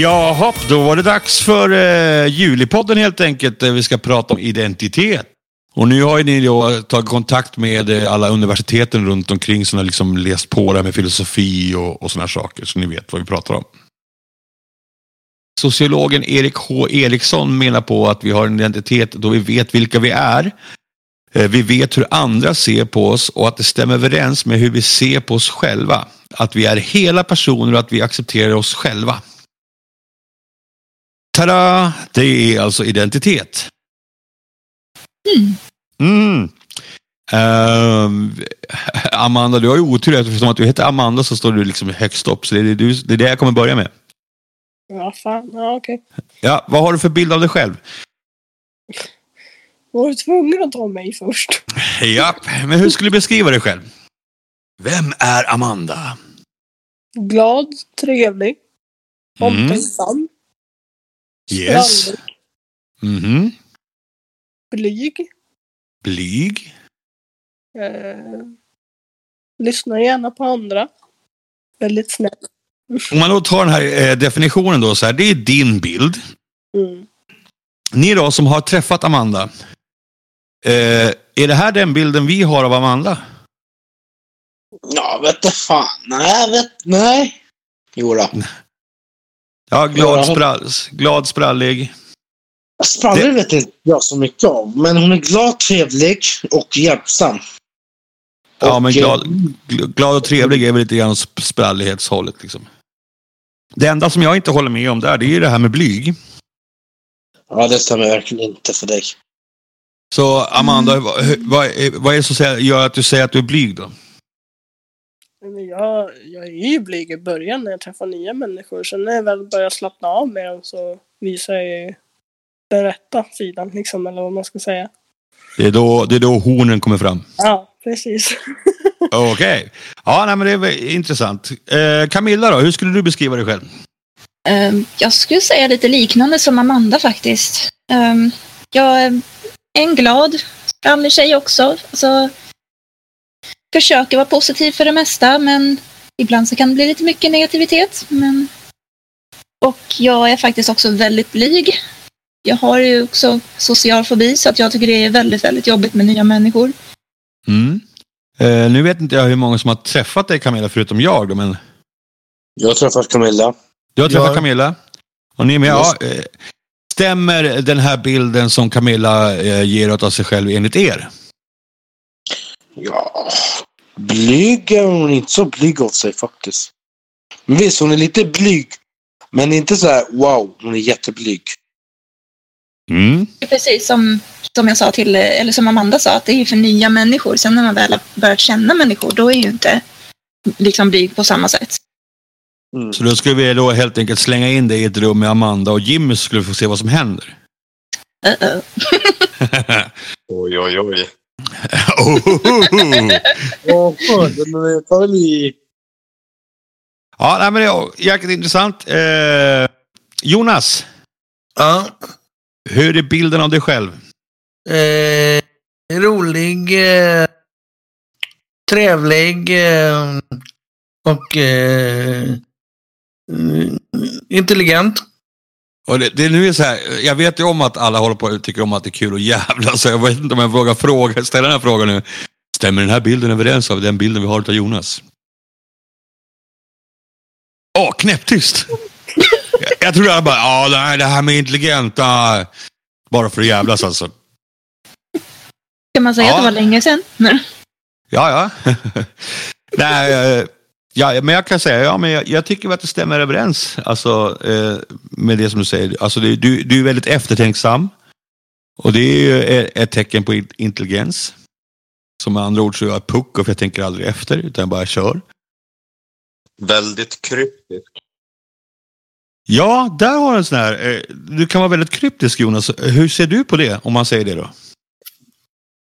Jaha, då var det dags för eh, Julipodden helt enkelt. Där vi ska prata om identitet. Och nu har ju ni då tagit kontakt med eh, alla universiteten runt omkring som har liksom läst på det här med filosofi och, och sådana saker. Så ni vet vad vi pratar om. Sociologen Erik H Eriksson menar på att vi har en identitet då vi vet vilka vi är. Eh, vi vet hur andra ser på oss och att det stämmer överens med hur vi ser på oss själva. Att vi är hela personer och att vi accepterar oss själva. Tada! Det är alltså identitet. Mm. Ehm, Amanda, du har ju otur eftersom att du heter Amanda så står du liksom högst upp. Så det är, du, det är det jag kommer börja med. Ja, fan. Ja, okej. Ja, vad har du för bild av dig själv? Var du tvungen att ta mig först? Ja, men hur skulle du beskriva dig själv? Vem är Amanda? Glad, trevlig, Mm. Yes. sprallig, Mhm. blyg. Blyg. Eh, lyssnar gärna på andra. Väldigt snäll. Om man då tar den här eh, definitionen då så här, det är din bild. Mm. Ni då som har träffat Amanda. Eh, är det här den bilden vi har av Amanda? Ja, vet du fan. Nej, vet... Nej. Jo då. Ja, glad, sprall, glad sprallig. Sprallig Det- vet inte jag så mycket om. Men hon är glad, trevlig och hjälpsam. Ja, Och, men eh, glad, gl- glad och trevlig är väl lite grann sp- sprallighetshållet. Liksom. Det enda som jag inte håller med om där, det är ju det här med blyg. Ja, det stämmer verkligen inte för dig. Så Amanda, vad, hur- vad, är- vad är det som gör att du säger att du är blyg då? Men jag, jag är ju blyg i början när jag träffar nya människor. Sen när jag väl börjar slappna av med dem så visar jag ju den rätta sidan, liksom, eller vad man ska säga. Det är då, det är då hornen kommer fram. Ja, precis. Okej. Ja, nej, men det är intressant. Eh, Camilla då, hur skulle du beskriva dig själv? Ehm, Jag skulle säga lite liknande som Amanda faktiskt. Ehm, Jag är en glad, sprallig tjej också. Alltså, försöker vara positiv för det mesta, men ibland så kan det bli lite mycket negativitet. Men... Och jag är faktiskt också väldigt blyg. Jag har ju också social fobi, så att jag tycker det är väldigt, väldigt jobbigt med nya människor. Mm. Eh, nu vet inte jag hur många som har träffat dig Camilla, förutom jag då, men Jag har träffat Camilla. du har träffat Ja. Camilla. Och ni är med? Ja, eh, stämmer den här bilden som Camilla eh, ger åt av sig själv enligt er? Ja, blyg är hon inte så blyg av sig faktiskt. Men visst, hon är lite blyg. Men inte så här wow, hon är jätteblyg. Mm. Precis som, som jag sa till, eller som Amanda sa, att det är ju för nya människor. Sen när man väl har börjat känna människor, då är ju inte liksom blyg på samma sätt. Mm. Så då skulle vi då helt enkelt slänga in dig i ett rum med Amanda och Jimmy så skulle vi få se vad som händer. Uh-oh. Oj, oj, oj. Åh, den tar i... ja, nej, men det är jäkligt intressant. Eh, Jonas, Ja. hur är bilden av dig själv? Eh, rolig, eh, trevlig eh, och eh, mm, intelligent. Och det, det nu är så här, jag vet ju om att alla håller på och tycker om att det är kul att jävla så jag vet inte om jag vågar fråga, ställa den här frågan nu. Stämmer den här bilden överens av den bilden vi har av Jonas? Åh, knäpptyst! jag, jag tror jag bara, ja nej, det här med intelligenta, bara för att jävlas alltså. Kan man säga Ja. att det var länge sedan? Ja, ja. nej, eh, ja, men jag kan säga, ja, men jag, jag tycker att det stämmer överens alltså, eh, med det som du säger. Alltså, det, du, du är väldigt eftertänksam. Och det är ju ett, tecken på in- intelligens. Som med andra ord så är jag pucko för jag tänker aldrig efter, utan jag bara kör. Väldigt kryptisk. Ja, där har du en sån här. Eh, du kan vara väldigt kryptisk Jonas. Hur ser du på det, om man säger det då?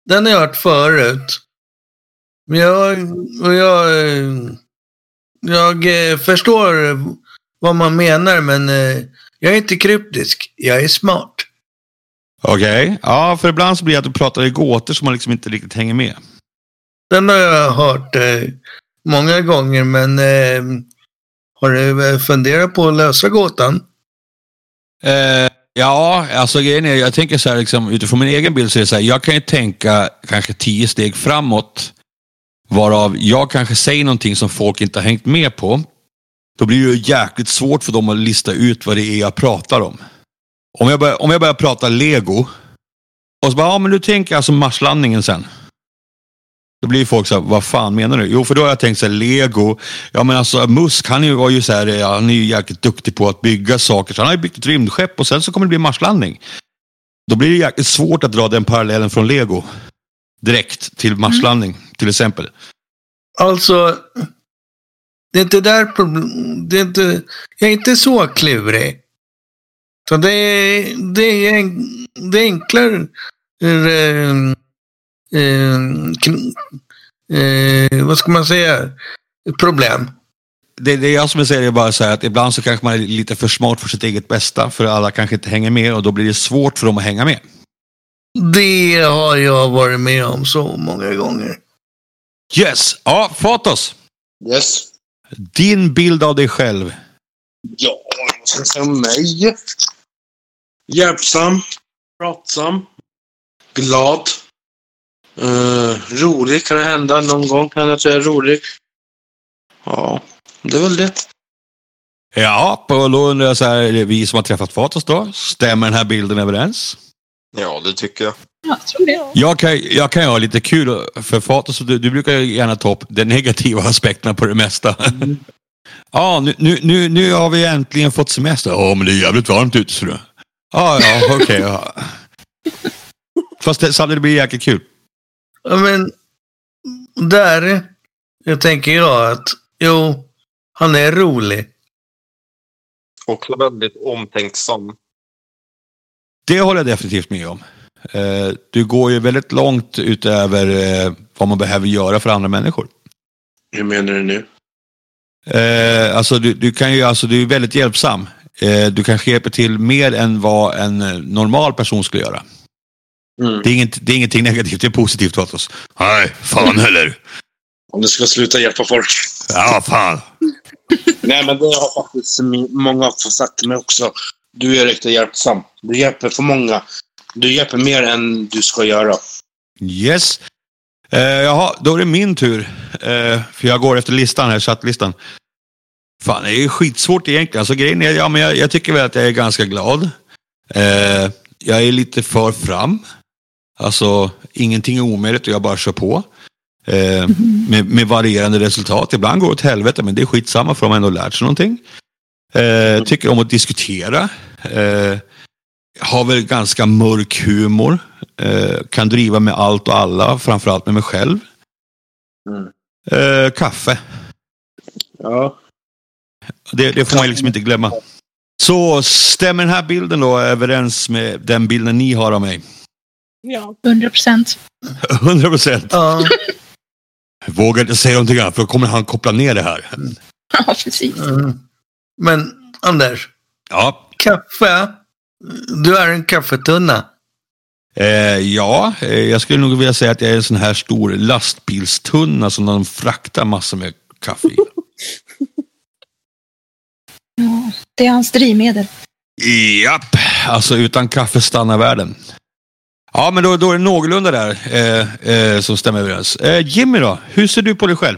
Den har jag hört förut. Men jag, och jag, eh, jag eh, förstår vad man menar, men eh, jag är inte kryptisk. Jag är smart. Okej, ja, för ibland så blir det att du pratar i gåtor som man liksom inte riktigt hänger med. Den har jag hört eh, många gånger, men eh, har du eh, funderat på att lösa gåtan? Eh, ja, alltså grejen är, jag tänker så här, liksom, utifrån min egen bild så är det så här, jag kan ju tänka kanske tio steg framåt. Varav jag kanske säger någonting som folk inte har hängt med på. Då blir det jäkligt svårt för dem att lista ut vad det är jag pratar om. Om jag börjar, om jag börjar prata lego. Och så bara, ja men du tänker alltså marslandningen sen. Då blir folk så här, vad fan menar du? Jo, för då har jag tänkt så här, lego. Ja, men alltså Musk, han är ju- var ju så här, eh, han är ju jäkligt duktig på att bygga saker. Så han har ju byggt ett rymdskepp och sen så kommer det bli marslandning. Då blir det jäkligt svårt att dra den parallellen från lego. Direkt till marslandning, mm till exempel. Alltså, det är inte där problem... Det är inte, jag är inte så klurig. Så det är, det är, en- det är enklare eh, eh, eh, vad ska man säga, problem. Det, det är jag som säger, det är bara så här att ibland så kanske man är lite för smart för sitt eget bästa. För alla kanske inte hänger med och då blir det svårt för dem att hänga med. Det har jag varit med om så många gånger. Yes! Ja, Fatos. Yes. Din bild av dig själv. Ja, vad ska jag säga om mig? Hjälpsam. Pratsam. Glad. Uh, rolig kan det hända. Någon gång kan jag säga rolig. Ja, det är väl det. Ja, och då undrar jag så här, vi som har träffat Fatos då? Stämmer den här bilden överens? Ja, det tycker jag. Ja, jag tror det. Jag kan, jag kan ju ha lite kul, för Fatos, du, du brukar ju gärna ta upp de negativa aspekterna på det mesta. Ja, nu, nu, nu, nu har vi äntligen fått semester. Ja, men det är jävligt varmt ute, så du. Ja, ja, okej. ja. Fast det, blir det jäkligt kul. Ja, men där jag tänker jag att jo, han är rolig. Också väldigt omtänksam. Det håller jag definitivt med om. Eh, du går ju väldigt långt utöver eh, vad man behöver göra för andra människor. Hur menar du nu? Eh, alltså du, du kan ju, alltså du är väldigt hjälpsam. Du kanske hjälper till mer än vad en normal person skulle göra. Mm. Det är, inget, det är ingenting negativt, det är positivt åt oss. Nej, fan heller. Om du ska sluta hjälpa folk. Ja, fan. Nej, men det har faktiskt många sagt till mig också. Du är riktigt hjälpsam. Du hjälper för många. Du hjälper mer än du ska göra. Yes. Eh, jaha, då är det min tur. Eh, för jag går efter listan här, chattlistan. Fan, det är ju skitsvårt egentligen. Alltså grejen är, ja men jag, jag tycker väl att jag är ganska glad. Eh, jag är lite för fram. Alltså, ingenting är omöjligt och jag bara kör på. Eh, med, med varierande resultat. Ibland går det åt helvete, men det är skitsamma för de har ändå lärt sig någonting. Eh, tycker om att diskutera. Eh, har väl ganska mörk humor. Eh, kan driva med allt och alla, framförallt med mig själv. Mm. Eh, kaffe. Ja. Det, det får man liksom inte glömma. Så stämmer den här bilden då överens med den bilden ni har av mig? Ja. 100 procent. 100 procent. Ja, Vågar inte säga någonting annat för då kommer han koppla ner det här. Ja, precis. mm. Men Anders, Ja, kaffe. Du är en kaffetunna. eh, ja eh, jag skulle nog vilja säga att jag är en sån här stor lastbilstunna som de fraktar massor med kaffe i. Ja, det är hans drivmedel. Japp, alltså utan kaffe stannar världen. Ja, men då, då är det någorlunda där eh, eh, som stämmer överens. Eh, Jimmy då, hur ser du på dig själv?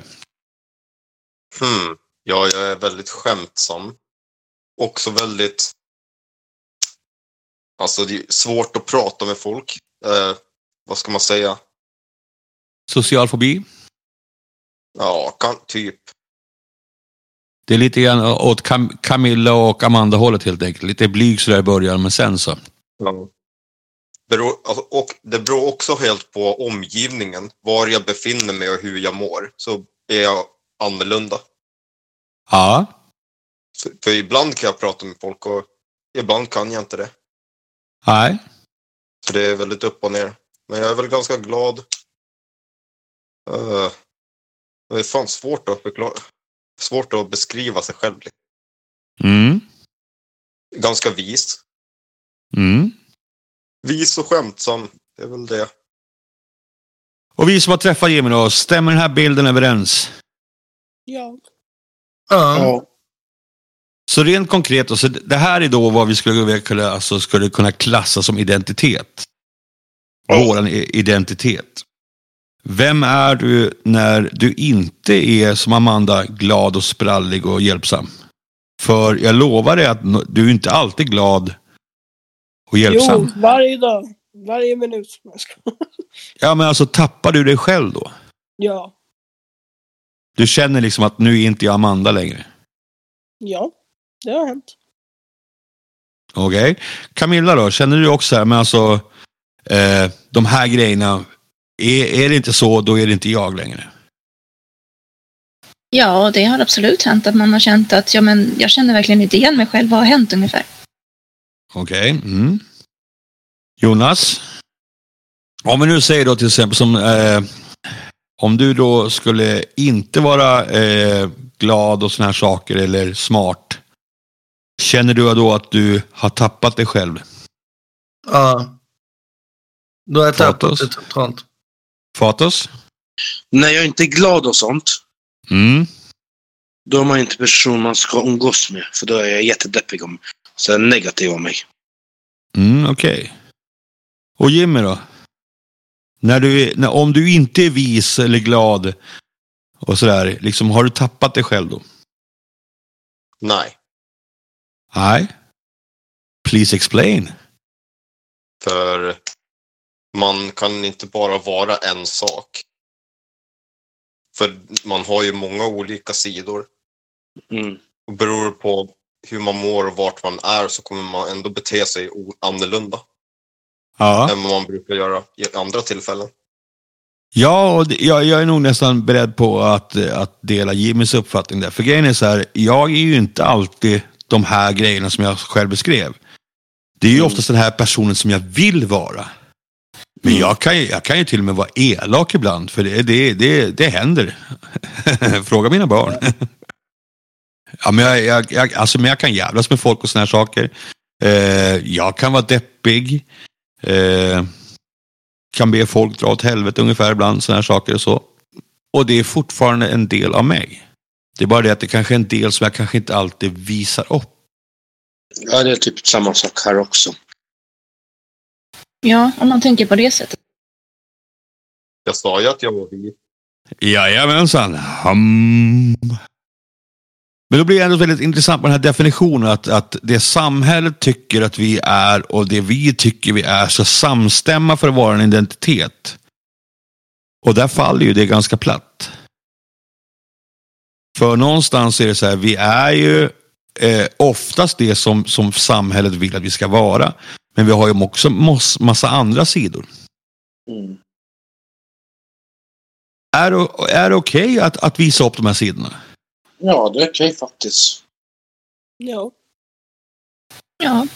Hmm. Ja, jag är väldigt skämtsam. Också väldigt... Alltså, det är svårt att prata med folk. Eh, vad ska man säga? Social fobi? Ja, kan, typ. Det är lite grann åt Cam Camilla och Amanda-hållet helt enkelt. Lite blyg sådär i början, men sen så. Ja. Beror, alltså, och det beror också helt på omgivningen. Var jag befinner mig och hur jag mår. Så är jag annorlunda. Ja, För, för ibland kan jag prata med folk och ibland kan jag inte det. Nej. Så det är väldigt upp och ner. Men jag är väl ganska glad. Uh, det är fan svårt att förklara. Svårt att beskriva sig själv. Mm, Ganska vis. mm. Vis och skämtsam. Det är väl det. Och vi som har träffat Jimmy då, stämmer den här bilden överens? Ja. Ja. Så rent konkret, så det här är då vad vi skulle kunna, alltså, skulle kunna klassa som identitet. Ja. Våran identitet. Vem är du när du inte är som Amanda glad och sprallig och hjälpsam? För jag lovar dig att du är inte alltid glad och hjälpsam. Jo, varje dag. Varje minut. Ja, men alltså tappar du dig själv då? Ja. Du känner liksom att nu är inte jag Amanda längre. Ja. Det har hänt. Okej. Camilla då, känner du också här, men alltså eh, de här grejerna, är, är det inte så, då är det inte jag längre. Ja, det har absolut hänt att man har känt att ja, men jag känner verkligen inte igen mig själv. Vad har hänt ungefär? Okej. Mm. Jonas? Om vi nu säger då till exempel som eh, om du då skulle inte vara eh, glad och såna här saker eller smart. Känner du då att du har tappat dig själv? Ja. Då har jag tappat Fatos? det totalt. Fatos? När jag inte är glad och sånt, Mm. då är man inte person man ska umgås med. För då är jag jättedeppig om så är negativ om mig. Mm, Okej. Och Jimmy då? När du, är- när, om du inte är vis eller glad och sådär, liksom, har du tappat dig själv då? Nej, Nej. Please explain. för man kan inte bara vara en sak. För man har ju många olika sidor. Mm. Och beror på hur man mår och vart man är så kommer man ändå bete sig annorlunda Ja. än vad man brukar göra i andra tillfällen. Ja, och jag, jag är nog nästan beredd på att, att dela Jimmys uppfattning där. För grejen är så här, jag är ju inte alltid de här grejerna som jag själv beskrev. Det är ju Mm. oftast den här personen som jag vill vara. Men Mm. jag kan, ju- jag kan ju till och med vara elak ibland, för det, det, det, det händer. Fråga mina barn. ja, men, jag, jag, jag, alltså, men jag kan jävlas med folk och såna här saker. Eh, jag kan vara deppig. Eh, kan be folk dra åt helvete ungefär ibland, sådana här saker och så. Och det är fortfarande en del av mig. Det är bara det att det kanske är en del som jag kanske inte alltid visar upp. Ja, det är typ samma sak här också. Ja, om man tänker på det sättet. Jag sa ju att jag var vit. Jajamensan. Hmm. Men då blir det ändå väldigt intressant med den här definitionen att, att det samhället tycker att vi är och det vi tycker vi är ska samstämma för att vara en identitet. Och där faller ju det ganska platt. För någonstans är det så här, vi är ju eh, oftast det som, som samhället vill att vi ska vara. Men vi har ju också mos- massa andra sidor. Mm. Är, det- är det okej att, att visa upp de här sidorna? Ja, det är okej faktiskt. Ja. Ja,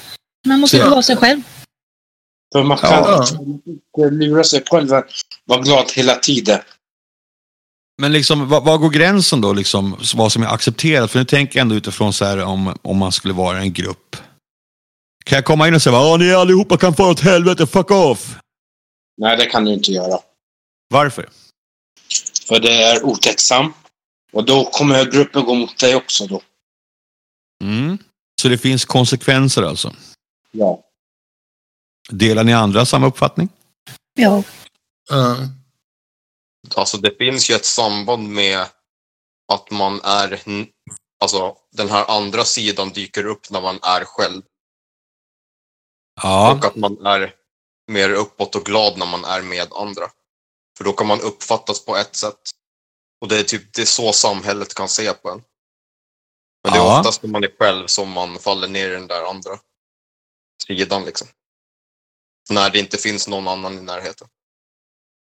man måste få vara sig själv. För man kan Ja. inte lura sig själv att vara glad hela tiden. Men liksom, vad, vad går gränsen då, liksom, vad som är accepterat? För nu tänker jag ändå utifrån så här, om, om man skulle vara en grupp. Kan jag komma in och säga att ni allihopa kan få åt helvete, fuck off? Nej, det kan du inte göra. Varför? För det är otäcksamt. Och då kommer gruppen gå mot dig också då. Mm. Så det finns konsekvenser alltså. Ja. Delar ni andra samma uppfattning? Ja. Ja. Alltså det finns ju ett samband med att man är, alltså den här andra sidan dyker upp när man är själv. Ja. Och att man är mer uppåt och glad när man är med andra. För då kan man uppfattas på ett sätt. Och det är typ det är så samhället kan se på en. Men det är Ja. oftast när man är själv som man faller ner i den där andra sidan liksom. När det inte finns någon annan i närheten.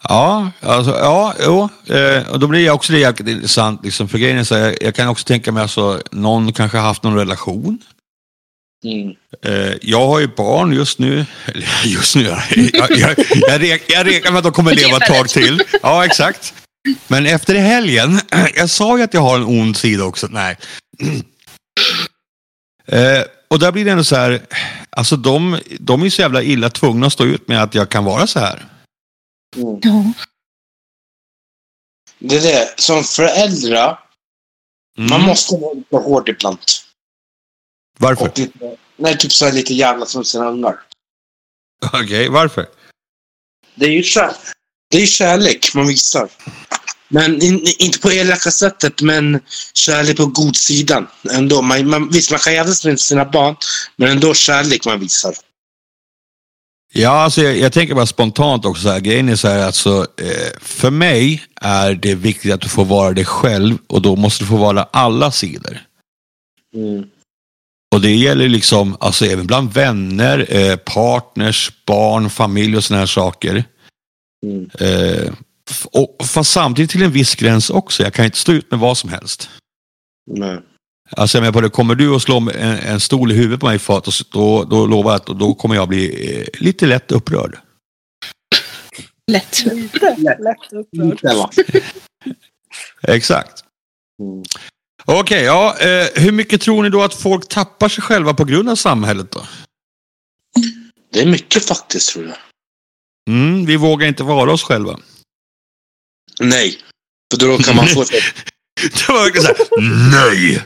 Ja, alltså, ja, jo. Eh, och då blir jag också det jäkligt intressant. Liksom, för grejen är så här, jag, jag kan också tänka mig alltså, någon kanske har haft någon relation. Mm. Eh, jag har ju barn just nu. Eller just nu, jag, jag, jag, jag, rek, jag räknar med att de kommer leva ett tag till. Ja, exakt. Men efter helgen, jag sa ju att jag har en ond sida också. Nej. Eh, och där blir det ändå så här, alltså de, de är så jävla illa tvungna att stå ut med att jag kan vara så här. Mm. ja. Det är det. Som föräldrar, Mm. man måste vara lite hård ibland. Varför? Och lite, nej, typ så här lite jävla som sina ungar. Okej, varför? Det är ju kär, det är kärlek man visar. Men in, inte på elaka sättet, men kärlek på godsidan. Ändå. Man, man, visst, man kan jävlas med sina barn, men ändå kärlek man visar. Ja, alltså jag, jag tänker bara spontant också så här. Grejen är så här alltså, eh, för mig är det viktigt att du får vara dig själv och då måste du få vara alla sidor. Mm. Och det gäller liksom, alltså även bland vänner, eh, partners, barn, familj och såna här saker. Mm. Eh, och, fast samtidigt till en viss gräns också. Jag kan inte stå ut med vad som helst. Nej. Alltså jag menar på det, kommer du att slå en, en stol i huvudet på mig Fatos, då, då lovar jag att då kommer jag bli eh, lite lätt upprörd. Lätt. Lite lätt upprörd. Exakt. Mm. Okej, ja, eh, hur mycket tror ni då att folk tappar sig själva på grund av samhället då? Det är mycket faktiskt, tror jag. Mm, vi vågar inte vara oss själva. Nej. För då kan man få... Det var verkligen såhär, nej!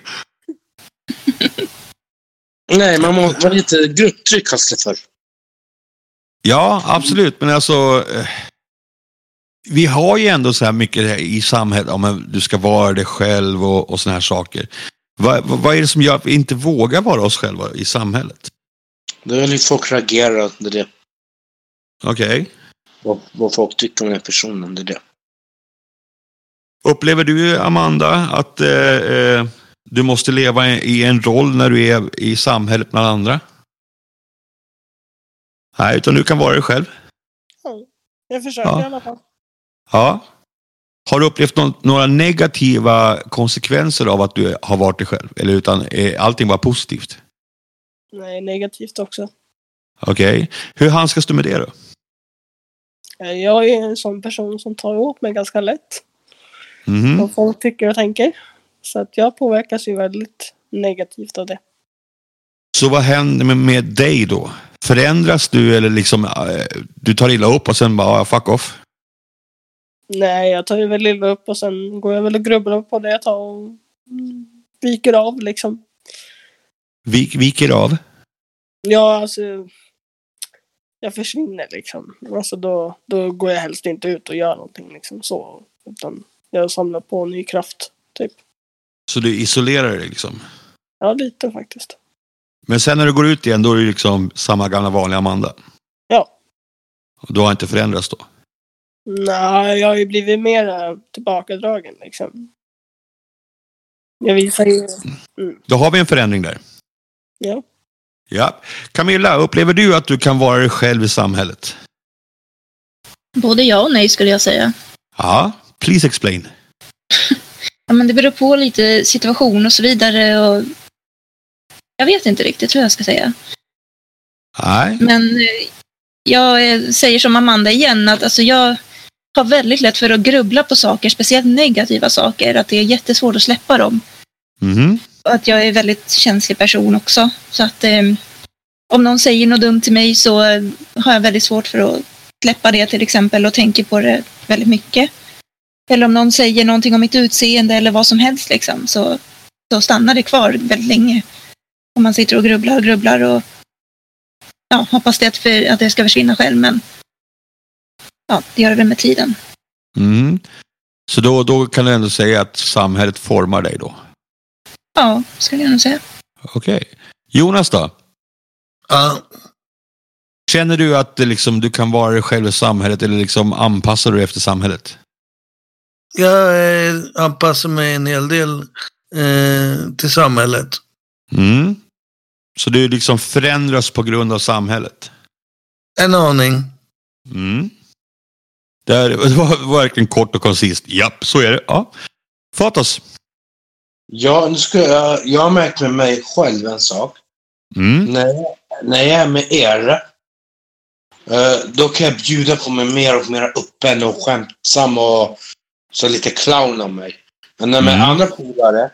Nej, man måste vara lite grupptryck kallas det för. Ja, absolut. Men alltså, eh, vi har ju ändå så här mycket i samhället, om ja, du ska vara dig själv och, och såna här saker. Vad, vad är det som gör att vi inte vågar vara oss själva i samhället? Det är lite folk reagerar under det. Okej. Vad, vad folk tycker om den personen, det är det. Upplever du, Amanda, att eh, eh, du måste leva i en roll när du är i samhället bland andra? Nej, utan du kan vara dig själv. Jag försöker Ja. i alla fall. Ja. Har du upplevt någon, några negativa konsekvenser av att du har varit dig själv? Eller utan är allting bara positivt? Nej, negativt också. Okej. Hur handskas du med det då? Eh, Jag är en sån person som tar åt mig ganska lätt. Mhm. Vad folk tycker och tänker. Så att jag påverkas ju väldigt negativt av det. Så vad händer med, med dig då? Förändras du eller liksom eh, du tar illa upp och sen bara ah, fuck off? Nej, jag tar ju väl illa upp och sen går jag väl och grubblar på det ett tag och viker av liksom. Vik, viker av? Ja, alltså. Jag försvinner liksom. Alltså då, då går jag helst inte ut och gör någonting liksom så. Utan jag samlar på ny kraft, typ. Så du isolerar dig liksom? Ja, lite faktiskt. Men sen när du går ut igen då är du liksom samma gamla vanliga Amanda? Ja. Och du har inte förändrats då? Nej, jag har ju blivit mer eh, tillbakadragen liksom. Jag visar ju... Då har vi en förändring där. Ja. Ja. Camilla, upplever du att du kan vara dig själv i samhället? Både ja och nej skulle jag säga. Ja, please explain. Ja, men det beror på lite situation och så vidare. Och jag vet inte riktigt hur jag ska säga. Nej. Men eh, jag eh, säger som Amanda igen att alltså jag har väldigt lätt för att grubbla på saker, speciellt negativa saker. Att det är jättesvårt att släppa dem. Och att jag är en väldigt känslig person också. Så att eh, om någon säger något dumt till mig så eh, har jag väldigt svårt för att släppa det till exempel och tänker på det väldigt mycket. Eller om någon säger någonting om mitt utseende eller vad som helst liksom, så, så stannar det kvar väldigt länge. Om man sitter och grubblar och grubblar och ja, hoppas det att, för, att det ska försvinna själv men ja, det gör det väl med tiden. Mm. Så då, då kan du ändå säga att samhället formar dig då? Ja, skulle jag nog säga. Okej. Jonas då? Ja, Känner du att liksom, du kan vara dig själv i samhället eller liksom anpassar du dig efter samhället? Jag eh, anpassar mig en hel del eh, till samhället. Mm. Så du liksom förändras på grund av samhället? En aning. Mm. Det, här, det var verkligen kort och koncist. Japp, så är det. Ja. Fatos? Ja, nu ska jag, jag har märkt med mig själv en sak. Mm. När jag, när jag är med er, eh, då kan jag bjuda på mig mer och mer öppen och skämtsam och så lite clown av mig. Men när med Mm. andra polare,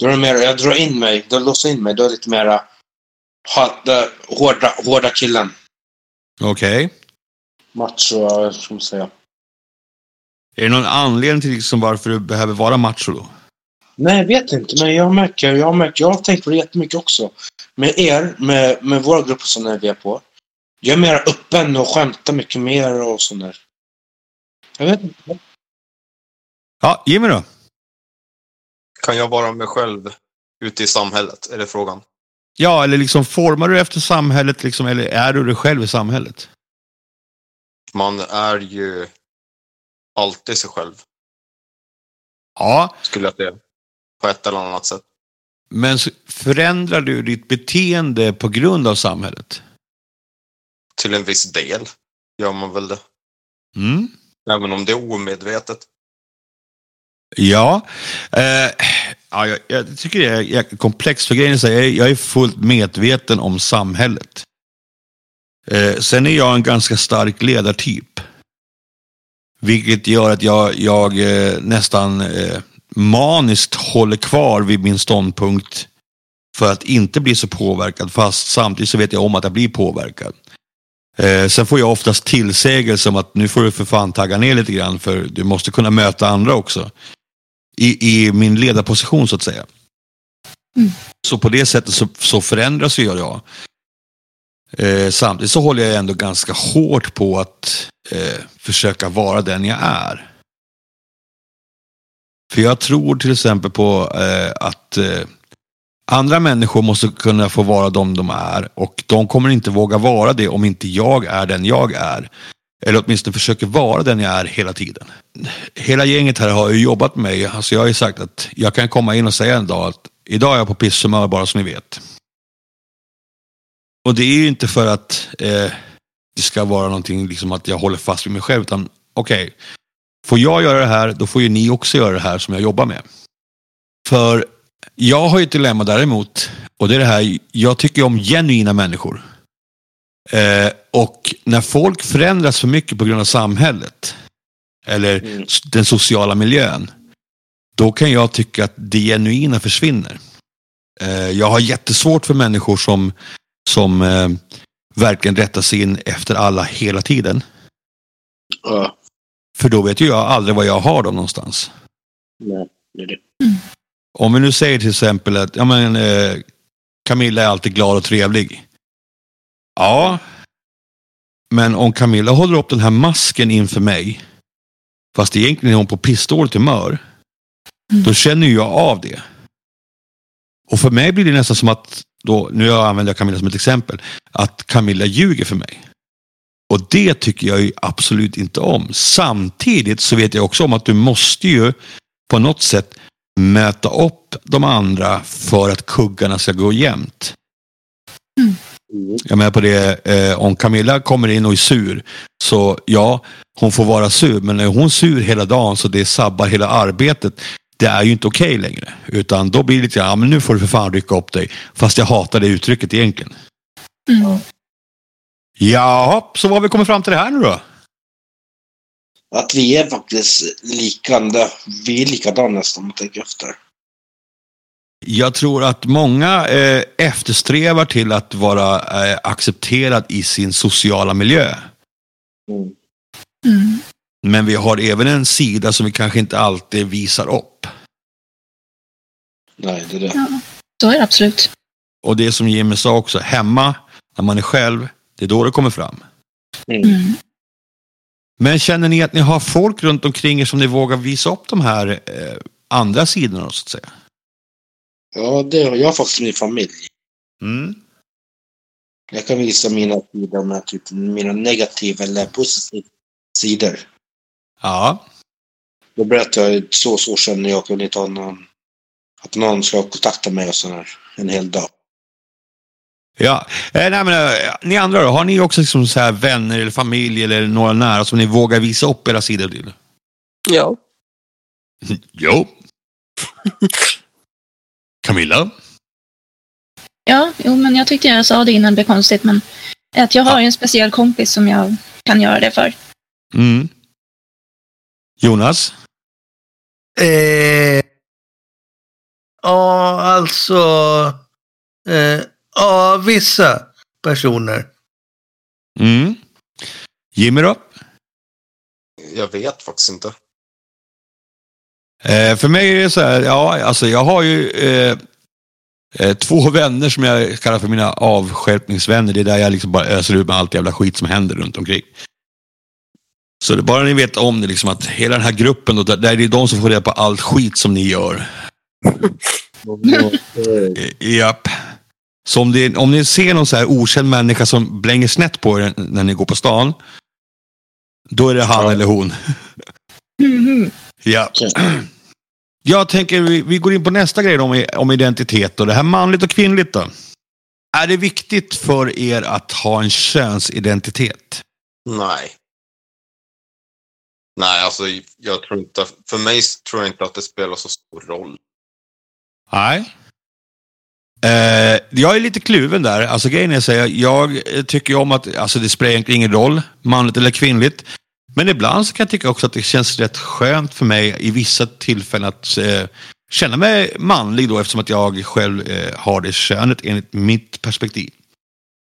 då är det mer, jag drar in mig, då låser jag in mig, då är det lite mera hårda, hårda killen. Okej. Macho, eh, ska man säga. Är det någon anledning till liksom varför du behöver vara macho då? Nej, jag vet inte. Men jag märker, jag märker, jag har tänkt på det jättemycket också. Med er, med, med våra grupper som vi är på. Jag är mer öppen och skämtar mycket mer och sånt där. Jag vet inte. Ja, Jimmy då? Kan jag vara mig själv ute i samhället? Är det frågan? Ja, eller liksom formar du efter samhället liksom, eller är du dig själv i samhället? Man är ju alltid sig själv, Ja, skulle jag säga. På ett eller annat sätt. men förändrar du ditt beteende på grund av samhället? Till en viss del gör man väl det. Mm. Även om det är omedvetet. Ja, eh, ja jag, jag tycker det är komplext. För grejen är så här, jag, är- jag är fullt medveten om samhället. Eh, sen är jag en ganska stark ledartyp. Vilket gör att jag, jag eh, nästan eh, maniskt håller kvar vid min ståndpunkt för att inte bli så påverkad. Fast samtidigt så vet jag om att jag blir påverkad. Eh, sen får jag oftast tillsägelse om att nu får du för fan tagga ner lite grann för du måste kunna möta andra också. I, i min ledarposition så att säga. Mm. Så på det sättet så, så förändras ju jag. Eh, samtidigt så håller jag ändå ganska hårt på att eh, försöka vara den jag är. För jag tror till exempel på eh, att eh, andra människor måste kunna få vara de de är och de kommer inte våga vara det om inte jag är den jag är. Eller åtminstone försöker vara den jag är hela tiden. Hela gänget här har ju jobbat med mig. Alltså jag har ju sagt att jag kan komma in och säga en dag att idag är jag på pisshumör bara så ni vet. Och det är ju inte för att eh, det ska vara någonting liksom att jag håller fast vid mig själv. Utan okej, får jag göra det här då får ju ni också göra det här som jag jobbar med. För jag har ju ett dilemma däremot. Och det är det här, jag tycker om genuina människor. Eh, och när folk förändras för mycket på grund av samhället. Eller Mm. den sociala miljön. Då kan jag tycka att det genuina försvinner. Eh, jag har jättesvårt för människor som, som eh, verkligen rättar sig in efter alla hela tiden. Ja, För då vet ju jag aldrig var jag har dem någonstans. nej, det är det. Om vi nu säger till exempel att ja, men, eh, Camilla är alltid glad och trevlig. Ja, men om Camilla håller upp den här masken inför mig, fast egentligen är hon på pissdåligt humör, Mm. då känner jag av det. Och för mig blir det nästan som att, då, nu använder jag Camilla som ett exempel, att Camilla ljuger för mig. Och det tycker jag ju absolut inte om. Samtidigt så vet jag också om att du måste ju på något sätt möta upp de andra för att kuggarna ska gå jämnt. Mm. Jag menar på det, eh, om Camilla kommer in och är sur, så ja, hon får vara sur, men är hon sur hela dagen så det sabbar hela arbetet, det är ju inte okej längre. Utan då blir det lite, ja men nu får du för fan rycka upp dig. Fast jag hatar det uttrycket egentligen. Mm. Jaha, så vad har vi kommit fram till det här nu då? Att vi är faktiskt likanda. Vi är likadana nästan om man tänker efter. Jag tror att många eh, eftersträvar till att vara eh, accepterad i sin sociala miljö. Mm. Mm. Men vi har även en sida som vi kanske inte alltid visar upp. Nej, det är det. Ja, så är det absolut. Och det som Jimmy sa också, hemma, när man är själv, det är då det kommer fram. Mm. Men känner ni att ni har folk runt omkring er som ni vågar visa upp de här eh, andra sidorna så att säga? Ja, det har jag faktiskt min familj. Mm. Jag kan visa mina sidor med typ mina negativa eller positiva sidor. Ja, Då berättar jag så så känner jag. Inte ha någon, att någon ska kontakta mig och sådär en hel dag. ja. Eh, nej, men, eh, ni andra då, har ni också liksom så här vänner eller familj eller några nära som ni vågar visa upp era sidor till? Ja. Jo. Camilla? Ja, jo, men jag tyckte jag sa det innan det blev konstigt, men att jag har ju en speciell kompis som jag kan göra det för. Mm. Jonas? Eh, ja, alltså. Eh, ja, vissa personer. Mm. Jimmy då? Jag vet faktiskt inte. Eh, för mig är det så här, ja, alltså jag har ju eh, eh, två vänner som jag kallar för mina avskärpningsvänner. Det är där jag liksom bara öser ut med allt jävla skit som händer runt omkring. Så det, bara ni vet om det, liksom att hela den här gruppen, då, där, där är det de som får reda på allt skit som ni gör. Japp. Så om, det, om ni ser någon så här okänd människa som blänger snett på er när ni går på stan. Då är det han Ja. eller hon. Mhm. Ja. Jag tänker vi, vi går in på nästa grej då, om, om identitet. Och det här manligt och kvinnligt då. Är det viktigt för er att ha en könsidentitet? Nej. Nej, alltså jag tror inte, för mig tror jag inte att det spelar så stor roll. Nej. Eh, jag är lite kluven där. Alltså grejen är så här, jag tycker om att alltså, det spelar egentligen ingen roll, manligt eller kvinnligt. Men ibland så kan jag tycka också att det känns rätt skönt för mig i vissa tillfällen att eh, känna mig manlig då eftersom att jag själv eh, har det könet enligt mitt perspektiv.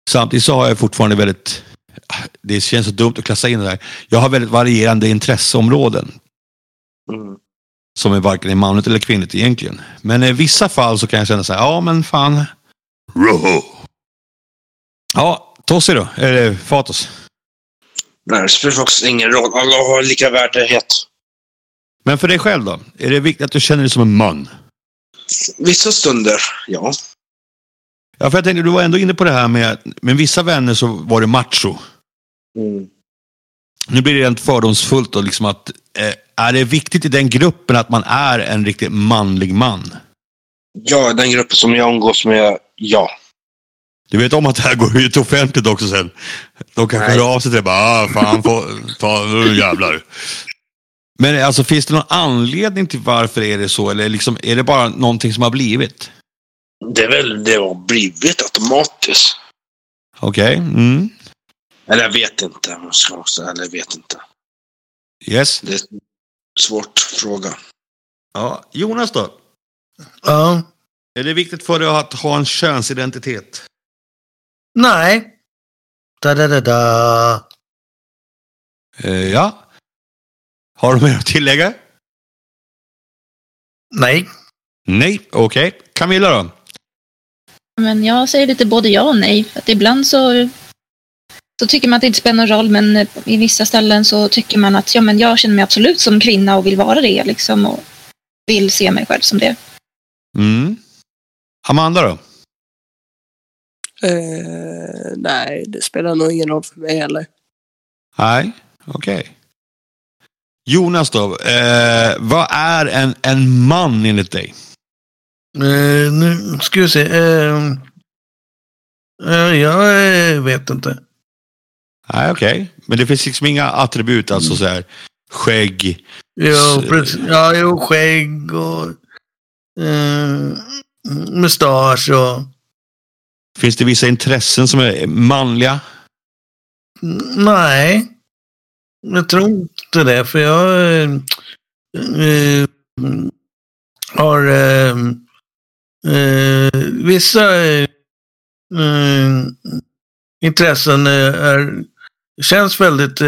Samtidigt så har jag fortfarande väldigt, det känns så dumt att klassa in det där. Jag har väldigt varierande intresseområden Mm. som är varken manligt eller kvinnligt egentligen. Men i vissa fall så kan jag känna så här, ja men fan. Roho. Ja, Tossi då, eller Fatos. Nej, det spelar faktiskt ingen roll. Alla har lika värdighet. Men för dig själv då? Är det viktigt att du känner dig som en man? Vissa stunder, ja. Ja, för jag tänkte, du var ändå inne på det här med, med vissa vänner så var det macho. Mm. Nu blir det rent fördomsfullt då, liksom att eh, är det viktigt i den gruppen att man är en riktigt manlig man? Ja, den gruppen som jag umgås med, ja. Du vet om att det här går ut offentligt också sen. De kanske hör av sig till dig bara, ah, fan, få, ta, nu jävlar. Men alltså, finns det någon anledning till varför är det så? Eller liksom, är det bara någonting som har blivit? Det är väl det har blivit automatiskt. Okej, mm. Eller jag vet inte. om jag ska säga, Eller jag vet inte. yes. Det är en svårt fråga. Ja. Jonas då? Ja. Är det viktigt för dig att ha en könsidentitet? Nej. Da, da, da, da. Eh, ja. Har du mer att tillägga? Nej. Nej, okej. Camilla då? Men jag säger lite både ja och nej. För att ibland så, så tycker man att det inte spelar någon roll, men eh, i vissa ställen så tycker man att ja, men jag känner mig absolut som kvinna och vill vara det. Liksom, och vill se mig själv som det. Mm. Amanda då? Eh, nej, det spelar nog ingen roll för mig heller. Nej, okej. Jonas då? Eh, vad är en, en man enligt dig? Eh, nu ska vi se. Eh, eh, jag eh, vet inte. Nej, okej. Men det finns liksom inga attribut, alltså så här skägg. Jo, precis. Ja, jo, skägg och eh, mustasch och... Finns det vissa intressen som är manliga? Nej. Jag tror inte det, för jag äh, har äh, vissa intressen är, känns väldigt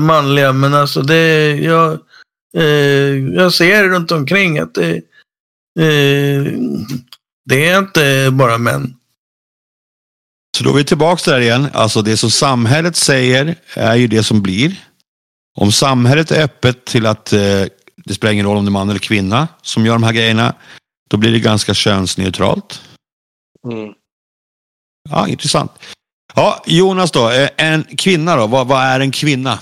manliga, men alltså det, jag, jag ser runt omkring att det, det är inte bara män. Så då är vi tillbaka där igen. Alltså det som samhället säger är ju det som blir. Om samhället är öppet till att eh, det spelar ingen roll om det är man eller kvinna som gör de här grejerna, då blir det ganska könsneutralt. Mm. Ja, intressant. Ja, Jonas då, eh, en kvinna då, vad, vad är en kvinna?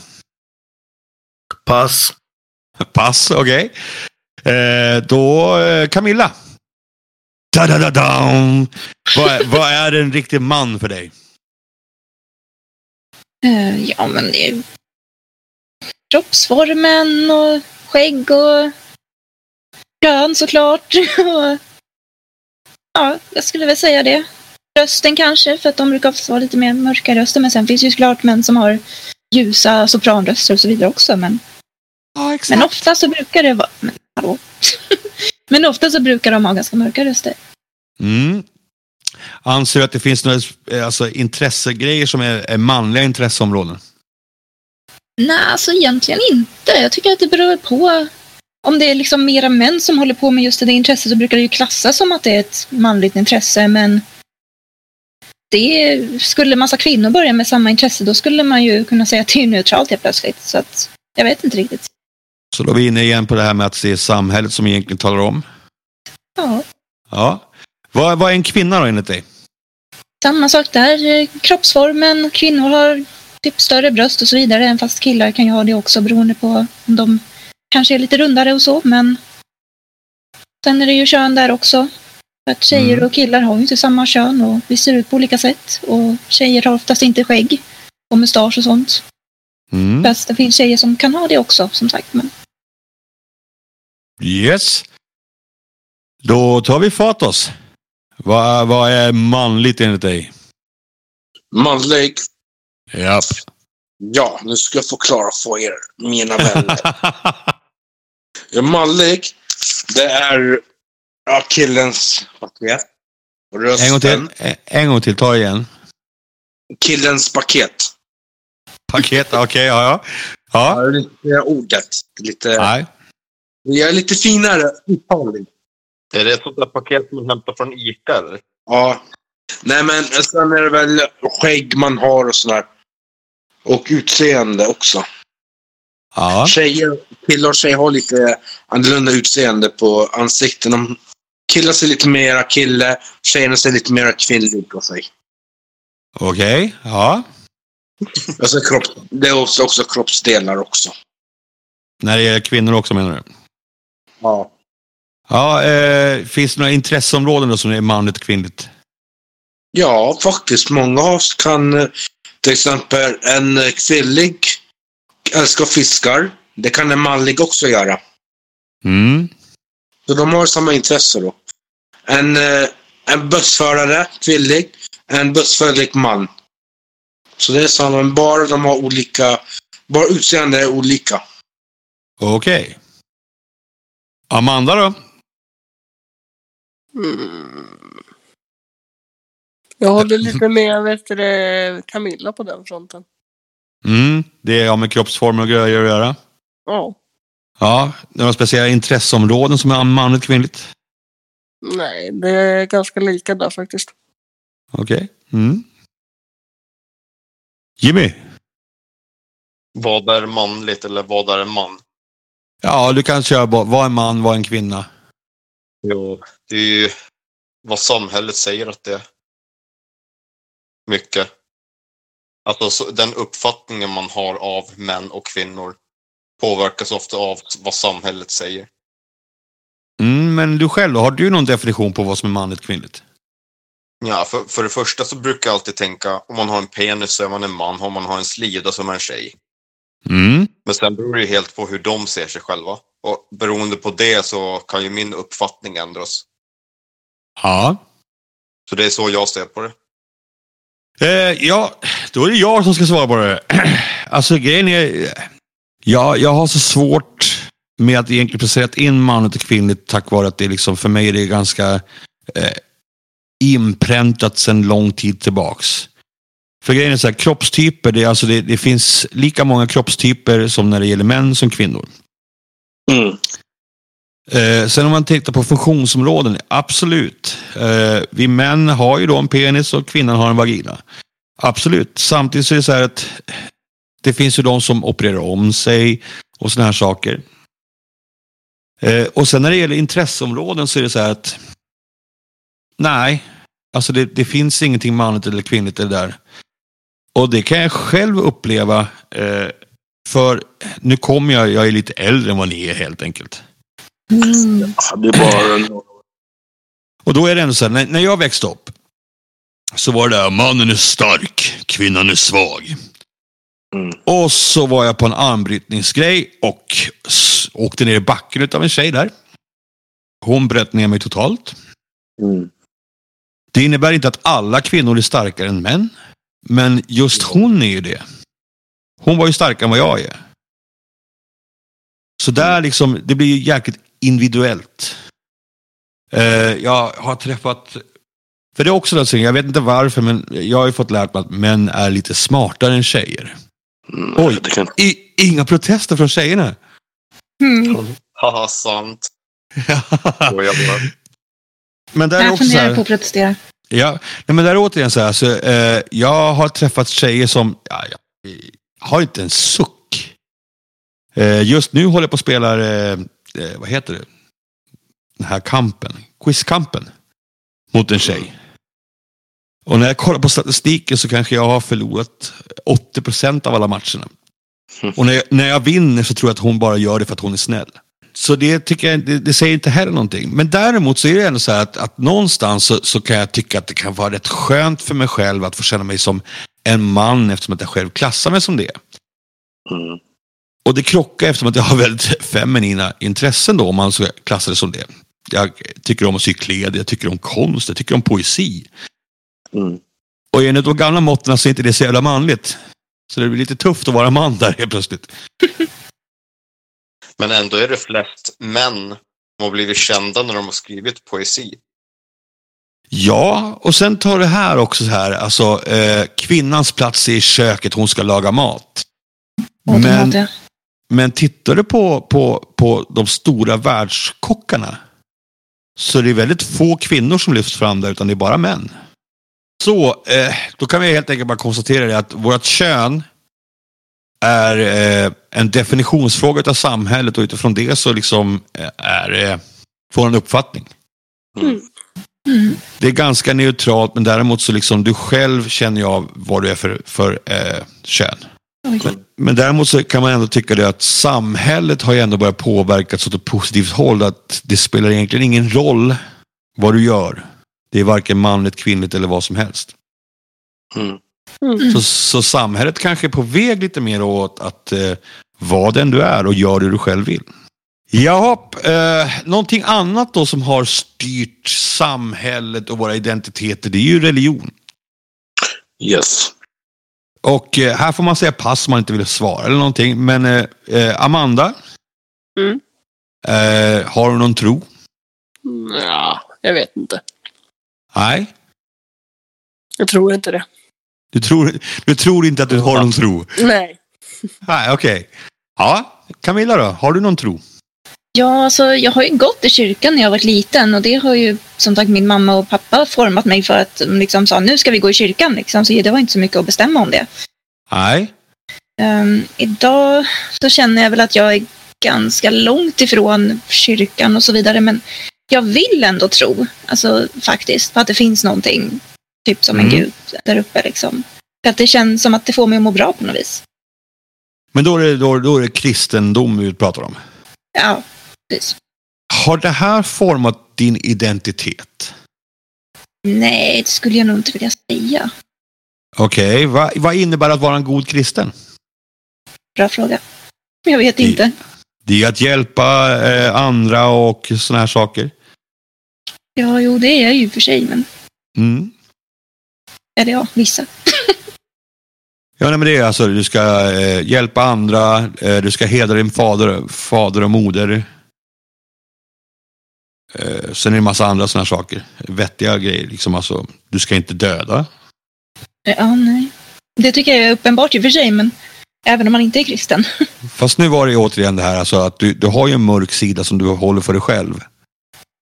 Pass. Pass, okej. Eh, då eh, Camilla. Da, da, da, da. Vad, är- vad är en riktig man för dig? Eh, ja, men det är kroppsformen och skägg och kön såklart. Ja, jag skulle väl säga det. Rösten kanske, för att de brukar ofta vara lite mer mörka röster. Men sen finns det ju såklart män som har ljusa sopranröster och så vidare också. Men, Ja, men ofta så brukar det vara... Men, hallå? men ofta så brukar de ha ganska mörka röster. Mm. Anser du att det finns några eh, alltså, intressegrejer som är, är manliga intresseområden? Nej, alltså egentligen inte. Jag tycker att det beror på om det är liksom mera män som håller på med just det intresset så brukar det ju klassas som att det är ett manligt intresse men det skulle massa kvinnor börja med samma intresse då skulle man ju kunna säga att det är neutralt helt plötsligt. Så att jag vet inte riktigt. Så då är vi inne igen på det här med att det är samhället som egentligen talar om. Ja, Ja. Vad, vad är en kvinna då enligt dig? samma sak där. Kroppsformen, kvinnor har typ större bröst och så vidare, även fast killar kan ju ha det också beroende på om de kanske är lite rundare och så, men sen är det ju kön där också. Att tjejer Mm. och killar har ju inte samma kön och vi ser ut på olika sätt och tjejer har oftast inte skägg och mustasch och sånt. Mm. Fast det finns tjejer som kan ha det också, som sagt. Men Yes. Då tar vi fart oss. Vad, vad är manligt enligt dig? Manlig. Japp. Ja, nu ska jag förklara för er, mina vänner. Ja, manlig, det är ja, killens paket. Rösten. en gång till. En, en gång till. Ta igen. Killens paket. Paket. Okej, ja, ja. Ja, Ja. det är lite ordet. Lite, Nej. Jag är lite finare uttalig. Är det ett sånt där paket man hämtar från Ica eller? Ja. Nej, men sen är det väl skägg man har och sådär. Och utseende också. Ja. Tjejer, killar och tjejer har lite annorlunda utseende på ansikten. De, killar ser lite mera kille, tjejerna ser lite mera kvinnlig på sig. Okej. Ja. Alltså kropp, det är också, också kroppsdelar också. När det gäller kvinnor också menar du? Ja. Ja. Eh, finns det några intresseområden då som är manligt och kvinnligt? Ja, faktiskt. Många av oss kan eh, till exempel en eh, kvinnlig älskar fiskar. Det kan en manlig också göra. Mm. Så de har samma intresse då. En, eh, en bussförare, kvinnlig. En bussförare, man. Så det är samma, men bara de har olika... Bara utseende är olika. Okej. Amanda då? Mm. Jag håller lite med vet du, Camilla på den fronten. Mm. Det har med kroppsformer och grejer att göra. Ja. Ja. Några speciella intresseområden som är manligt kvinnligt? Nej, det är ganska lika där faktiskt. Okej. Mm. Jimmy? Vad är manligt eller vad är en man? Ja, du kan köra bara. Vad är en man, vad är en kvinna? Jo, det är ju vad samhället säger att det är. Mycket. Alltså så, den uppfattningen man har av män och kvinnor påverkas ofta av vad samhället säger. Mm, men du själv då? Har du någon definition på vad som är manligt och kvinnligt? Ja, för, för det första så brukar jag alltid tänka om man har en penis så är man en man, om man har en slida så är man en tjej. Mm. Men sen beror det ju helt på hur de ser sig själva. Och beroende på det så kan ju min uppfattning ändras. Ja. Så det är så jag ser på det. Eh, ja, då är det jag som ska svara på det. Alltså grejen är, ja, jag har så svårt med att egentligen placera in manligt och kvinnligt tack vare att det liksom, för mig är det ganska eh, inpräntat sedan lång tid tillbaks. För grejen är så här, kroppstyper, det, alltså det, det finns lika många kroppstyper som när det gäller män som kvinnor. Mm. Eh, sen om man tittar på funktionsområden, absolut. Eh, vi män har ju då en penis och kvinnan har en vagina. Absolut. Samtidigt så är det så här att det finns ju de som opererar om sig och sådana här saker. Eh, och sen när det gäller intresseområden så är det så här att nej, alltså det, det finns ingenting manligt eller kvinnligt i det där. Och det kan jag själv uppleva eh, för nu kommer jag, jag är lite äldre än vad ni är helt enkelt. Mm. Ja, det är bara. Och då är det ändå så här, när, när jag växte upp så var det där, mannen är stark, kvinnan är svag. Mm. Och så var jag på en armbrytningsgrej och åkte ner i backen utav en tjej där. Hon bröt ner mig totalt. Mm. Det innebär inte att alla kvinnor är starkare än män. Men just hon är ju det. Hon var ju starkare än vad jag är. Så där liksom, det blir ju jäkligt individuellt. Eh, jag har träffat, för det är också något, jag vet inte varför, men jag har ju fått lärt mig att män är lite smartare än tjejer. Mm. Oj. Det kan... I, inga protester från tjejerna. Mm. Haha, sant. Men där är Jag också så funderar här, på att protestera. Ja, nej, men där är återigen så här, så, eh, jag har träffat tjejer som ja, jag har inte en suck. Eh, just nu håller jag på att spela, eh, eh, vad heter det, den här kampen, quizkampen mot en tjej. Och när jag kollar på statistiken så kanske jag har förlorat 80 procent av alla matcherna. Och när jag, när jag vinner så tror jag att hon bara gör det för att hon är snäll. Så det tycker jag, det, det säger inte heller någonting. Men däremot så är det ändå så här att, att någonstans så, så kan jag tycka att det kan vara rätt skönt för mig själv att få känna mig som en man eftersom att jag själv klassar mig som det. Mm. Och det krockar eftersom att jag har väldigt feminina intressen då om man ska klassa det som det. Jag tycker om att sy kläder, jag tycker om konst, jag tycker om poesi. Mm. Och enligt de gamla måtten så är inte det så jävla manligt. Så det blir lite tufft att vara man där helt plötsligt. Men ändå är det flest män som har blivit kända när de har skrivit poesi. Ja, och sen tar det här också så här, alltså eh, kvinnans plats är i köket, hon ska laga mat. Men, men tittar du på, på, på de stora världskockarna så det är väldigt få kvinnor som lyfts fram där, utan det är bara män. Så, eh, då kan vi helt enkelt bara konstatera det att vårt kön är eh, en definitionsfråga av samhället och utifrån det så liksom eh, är eh, får en uppfattning. Mm. Mm. Det är ganska neutralt men däremot så liksom du själv känner ju av vad du är för, för eh, kön. Oj. Men däremot så kan man ändå tycka det att samhället har ju ändå börjat påverkas åt ett positivt håll. Att det spelar egentligen ingen roll vad du gör. Det är varken manligt, kvinnligt eller vad som helst. Mm. Mm. Så, så samhället kanske är på väg lite mer åt att eh, vara den du är och gör det du själv vill. Jaha, eh, någonting annat då som har styrt samhället och våra identiteter, det är ju religion. Yes. Och eh, här får man säga pass om man inte vill svara eller någonting. Men eh, eh, Amanda, Mm. eh, har du någon tro? Ja, jag vet inte. Nej, Jag tror inte det. Du tror, du tror inte att du har någon tro? Nej. Nej, okej. Ja, Camilla då, har du någon tro? Ja, alltså, jag har ju gått i kyrkan när jag var liten och det har ju som sagt min mamma och pappa format mig för att de liksom sa nu ska vi gå i kyrkan. Liksom. Så det var inte så mycket att bestämma om det. Nej. Ehm, idag så känner jag väl att jag är ganska långt ifrån kyrkan och så vidare. Men jag vill ändå tro, alltså faktiskt, på att det finns någonting, typ som en Mm. gud där uppe. Liksom. För att det känns som att det får mig att må bra på något vis. Men då är det, då, då är det kristendom vi pratar om. Ja, precis. Har det här format din identitet? Nej, det skulle jag nog inte vilja säga. Okej, vad, vad innebär att vara en god kristen? Bra fråga. Jag vet Det- inte. Det är att hjälpa eh, andra och sådana här saker. Ja, jo, det är jag ju för sig, men Mm. Eller ja, vissa. Ja, nej, men det är alltså du ska eh, hjälpa andra, eh, du ska hedra din fader, fader och moder. Eh, sen är det en massa andra sådana saker. Vettiga grejer. Liksom, alltså, du ska inte döda. Ja, nej. Det tycker jag är uppenbart i och för sig, men även om man inte är kristen. Fast nu var det ju återigen det här alltså, att du, du har ju en mörk sida som du håller för dig själv.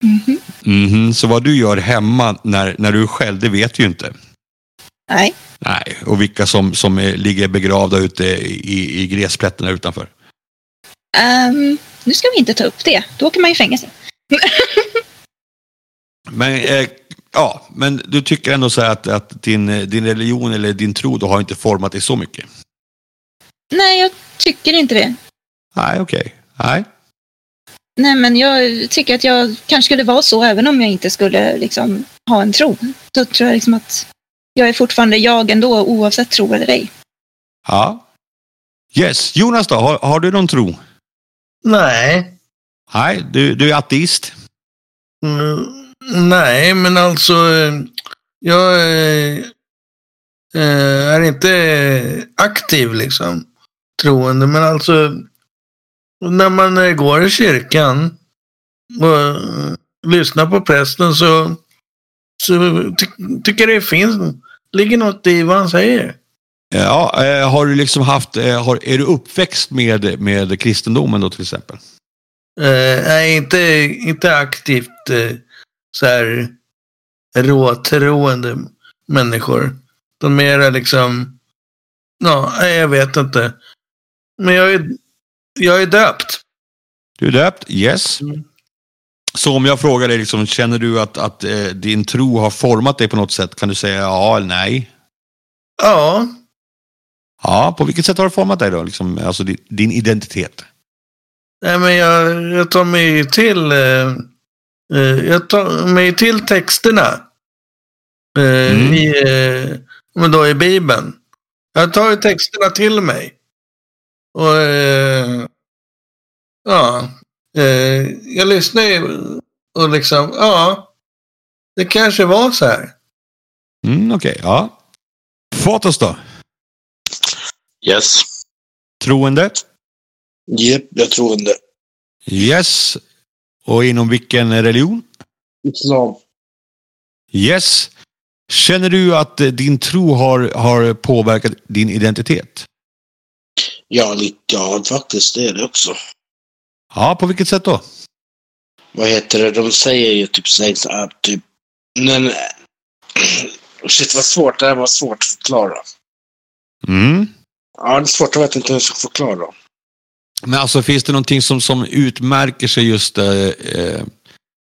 Mhm. Mhm, Så vad du gör hemma när, när du är själv, det vet du ju inte. Nej, Nej, och vilka som, som ligger begravda ute i, i gräsplättarna utanför. Ehm, nu ska vi inte ta upp det. Då åker man i fängelse. Men, eh, ja, men du tycker ändå så att, att din, din religion eller din tro då har inte format dig så mycket? Nej, jag tycker inte det. Nej, okej. Nej. Nej, men jag tycker att jag kanske skulle vara så även om jag inte skulle liksom, ha en tro. Så tror jag liksom att jag är fortfarande jag ändå oavsett tro eller ej. Ja. Yes, Jonas då, har, har du någon tro? Nej. Nej, du, du är ateist. Mm, nej, men alltså jag eh, är inte aktiv liksom troende. Men alltså när man går i kyrkan och eh, lyssnar på prästen så ty tycker det finns, ligger något i vad han säger. Ja, eh, har du liksom haft, eh, har, är du uppväxt med, med kristendomen då till exempel? Eh, nej, inte, inte aktivt eh, så här råtroende människor. De mera liksom, ja, jag vet inte. Men jag är, jag är döpt. Du är döpt? Yes. Mm. Så om jag frågar dig, liksom, känner du att, att eh, din tro har format dig på något sätt? Kan du säga ja eller nej? Ja, Ja, på vilket sätt har det format dig då? Liksom, alltså din, din identitet? nej, men jag, jag tar mig till eh, eh, jag tar mig till texterna. Eh, Mm. i, eh, men då i Bibeln. Jag tar ju texterna till mig. Och eh, ja, eh, jag lyssnar ju och liksom, ja, det kanske var så här. Mm, Okej, ja. Fotos då? Yes. Troende? Japp, jag tror det. Yes. Och inom vilken religion? Islam. Yes. Känner du att din tro har, har påverkat din identitet? Ja, lite, ja, faktiskt det är det också. Ja, på vilket sätt då? Vad heter det? De säger ju typ här, typ. Men... Shit vad svårt. Det här var svårt att förklara. Mm. Ja, det är svårt. Jag vet inte hur jag ska förklara. Men alltså finns det någonting som, som utmärker sig just eh, eh,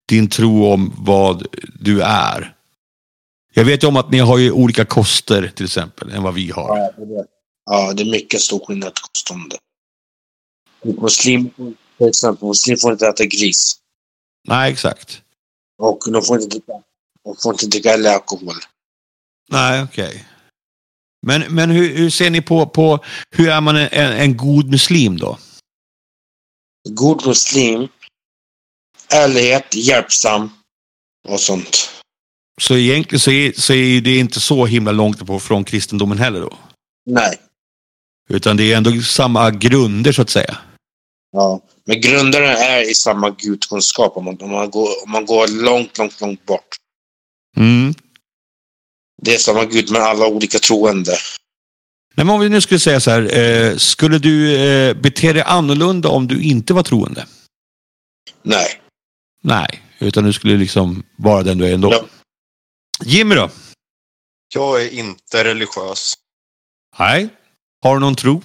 din tro om vad du är? Jag vet ju om att ni har ju olika koster till exempel än vad vi har. Ja, det är, ja, det är mycket stor skillnad på kostnader. Muslim, till exempel, muslim får inte äta gris. Nej, exakt. Och de får inte dricka, de får inte dricka eller alkohol. Nej, okej. Men, men hur, hur ser ni på, på hur är man en, en god muslim då? God muslim, ärlighet, hjälpsam och sånt. Så egentligen så är, så är det inte så himla långt på från kristendomen heller då? Nej. Utan det är ändå samma grunder så att säga. Ja. Men grunderna är i samma gudkunskap om man, om man, går, om man går långt, långt, långt bort. Mm. Det är samma gud med alla olika troende. Nej, men om vi nu skulle säga så här, eh, skulle du eh, bete dig annorlunda om du inte var troende? Nej. Nej, utan du skulle liksom vara den du är ändå. Ja. Jimmy då? Jag är inte religiös. Nej. Har du någon tro?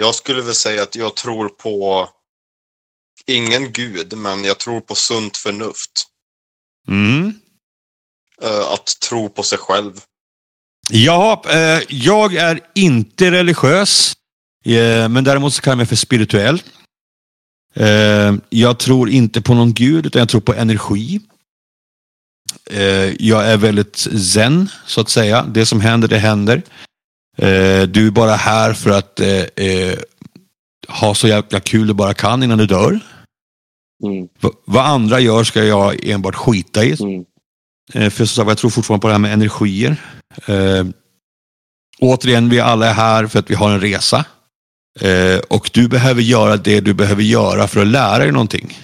Jag skulle väl säga att jag tror på ingen gud, men jag tror på sunt förnuft. Mm. Eh, Att tro på sig själv. Ja, eh, jag är inte religiös. Eh, men däremot så kallar jag mig för spirituell. Jag tror inte på någon gud, utan jag tror på energi. Jag är väldigt zen, så att säga. Det som händer, det händer. Eh, du är bara här för att eh, eh, ha så jäkla kul du bara kan innan du dör. Mm. Vad andra gör ska jag enbart skita i. Mm. Eh, För som jag tror fortfarande på det här med energier. Eh, återigen, vi alla är här för att vi har en resa. Eh, och du behöver göra det du behöver göra för att lära dig någonting.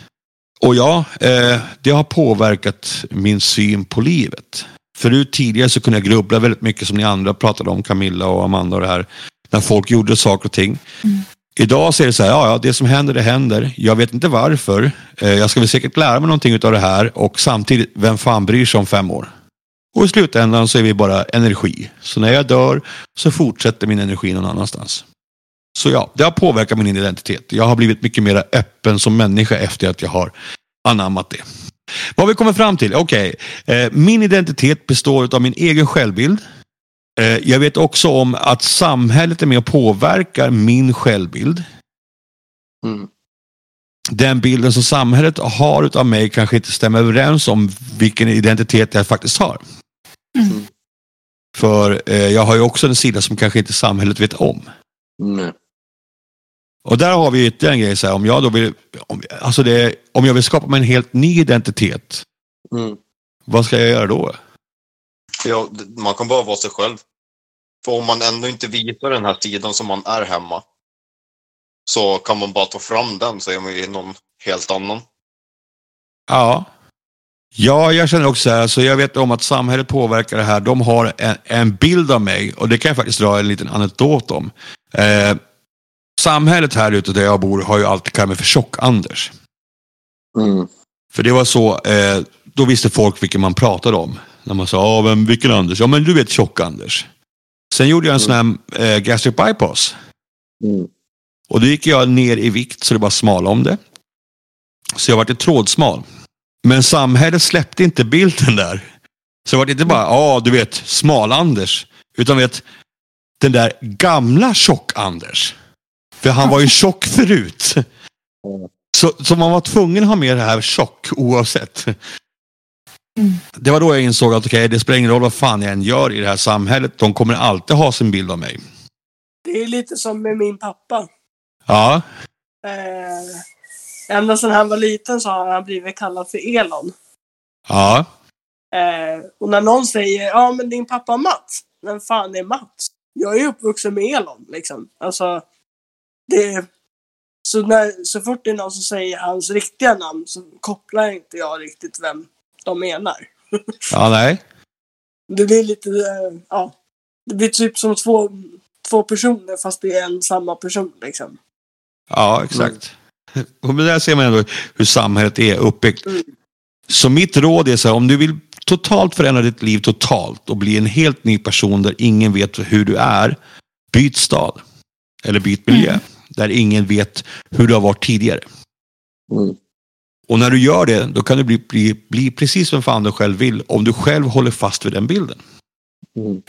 Och ja, eh, det har påverkat min syn på livet. Förut tidigare så kunde jag grubbla väldigt mycket som ni andra pratade om, Camilla och Amanda och det här. När folk gjorde saker och ting. Mm. Idag så är det så här, ja, ja, det som händer, det händer. Jag vet inte varför. Eh, jag ska väl säkert lära mig någonting av det här och samtidigt, vem fan bryr sig om fem år? Och i slutändan så är vi bara energi. Så när jag dör så fortsätter min energi någon annanstans. Så ja, det har påverkat min identitet. Jag har blivit mycket mer öppen som människa efter att jag har anammat det. Vad vi kommer fram till? Okej, eh, min identitet består av min egen självbild. Eh, jag vet också om att samhället är med och påverkar min självbild. Mm. Den bilden som samhället har av mig kanske inte stämmer överens om vilken identitet jag faktiskt har. Mm. För eh, jag har ju också en sida som kanske inte samhället vet om. Nej. Och där har vi ytterligare en grej. Så här, om, jag då vill, om, alltså det, om jag vill skapa mig en helt ny identitet, Mm. vad ska jag göra då? Ja, man kan bara vara sig själv. För om man ändå inte visar den här sidan som man är hemma så kan man bara ta fram den så är man ju någon helt annan. Ja. Ja, jag känner också så här, så jag vet om att samhället påverkar det här. De har en, en bild av mig och det kan jag faktiskt dra en liten anekdot om. Eh, samhället här ute där jag bor har ju alltid kallat mig för Tjock-Anders. Mm. För det var så, eh, då visste folk vilken man pratade om. När man sa, ja men vilken Anders? Ja men du vet tjock-Anders. Sen gjorde jag en sån här eh, gastric bypass. Mm. Och då gick jag ner i vikt så det var smal om det. Så jag vart trådsmal. Men samhället släppte inte bilden där. Så jag vart inte bara, ja du vet, smal-Anders. Utan vet, den där gamla tjock-Anders. För han var ju tjock förut. Så, så man var tvungen att ha med det här tjock oavsett. Det var då jag insåg att okej, det spelar ingen roll vad fan jag än gör i det här samhället. De kommer alltid ha sin bild av mig. Det är lite som med min pappa. Ja, Eh, ända sedan han var liten så har han blivit kallad för Elon. ja, Eh, och när någon säger ja men din pappa Mats. Vem fan är Mats? Jag är uppvuxen med Elon liksom. Alltså, det, så, när, så fort det är någon som säger hans riktiga namn så kopplar inte jag riktigt vem de menar. ja, nej. Det blir lite, ja. Det blir typ som två, två personer fast det är en samma person liksom. Ja, exakt. Och med det där ser man ändå hur samhället är uppbyggt. Mm. Så mitt råd är så här, om du vill totalt förändra ditt liv totalt och bli en helt ny person där ingen vet hur du är, byt stad. Eller byt miljö. Där ingen vet hur du har varit tidigare. Mm. Och när du gör det, då kan du bli, bli, bli precis som fan du själv vill. Om du själv håller fast vid den bilden. Mm.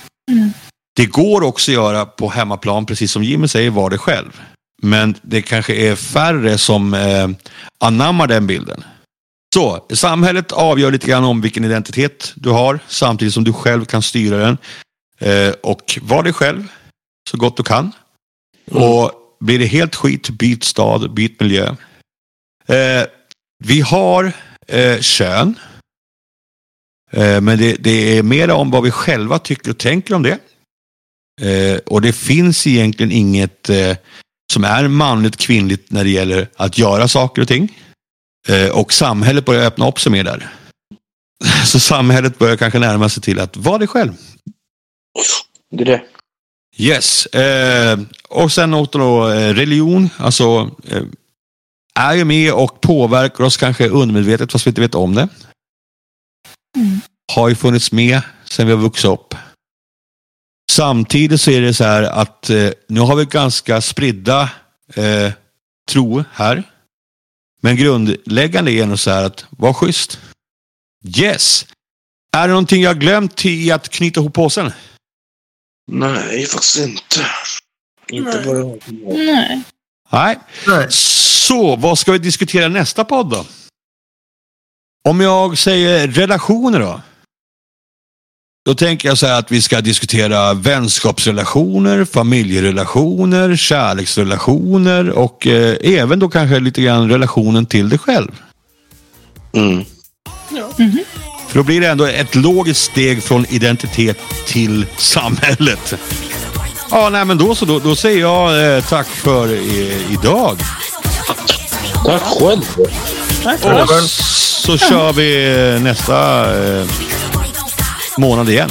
Det går också att göra på hemmaplan, precis som Jimmy säger, var det själv. Men det kanske är färre som eh, anammar den bilden. Så, samhället avgör lite grann om vilken identitet du har, samtidigt som du själv kan styra den. Eh, och var dig själv så gott du kan. Och blir det helt skit, byt stad, byt miljö. Eh, vi har eh, kön. Eh, men det, det är mer om vad vi själva tycker och tänker om det. Eh, och det finns egentligen inget eh, som är manligt kvinnligt när det gäller att göra saker och ting. Eh, och samhället börjar öppna upp sig mer där. Så samhället börjar kanske närma sig till att vara dig själv. Det är det. Yes. Eh, och sen åter då eh, religion. Alltså eh, är ju med och påverkar oss kanske undermedvetet fast vi inte vet om det. Mm. Har ju funnits med sen vi har vuxit upp. Samtidigt så är det så här att eh, nu har vi ganska spridda eh, tro här. Men grundläggande är nog så här att var schysst. Yes. Är det någonting jag glömt i att knyta ihop påsen? Nej, faktiskt inte. Inte vad jag Nej. Nej. Nej. Så, vad ska vi diskutera nästa podd då? Om jag säger relationer då? Då tänker jag så här att vi ska diskutera vänskapsrelationer, familjerelationer, kärleksrelationer och eh, även då kanske lite grann relationen till dig själv. Mm. För då blir det ändå ett logiskt steg från identitet till samhället. Ja, nej men då så. Då, då säger jag eh, tack för eh, idag. Tack själv. Tack. Och så kör vi eh, nästa eh, månad igen.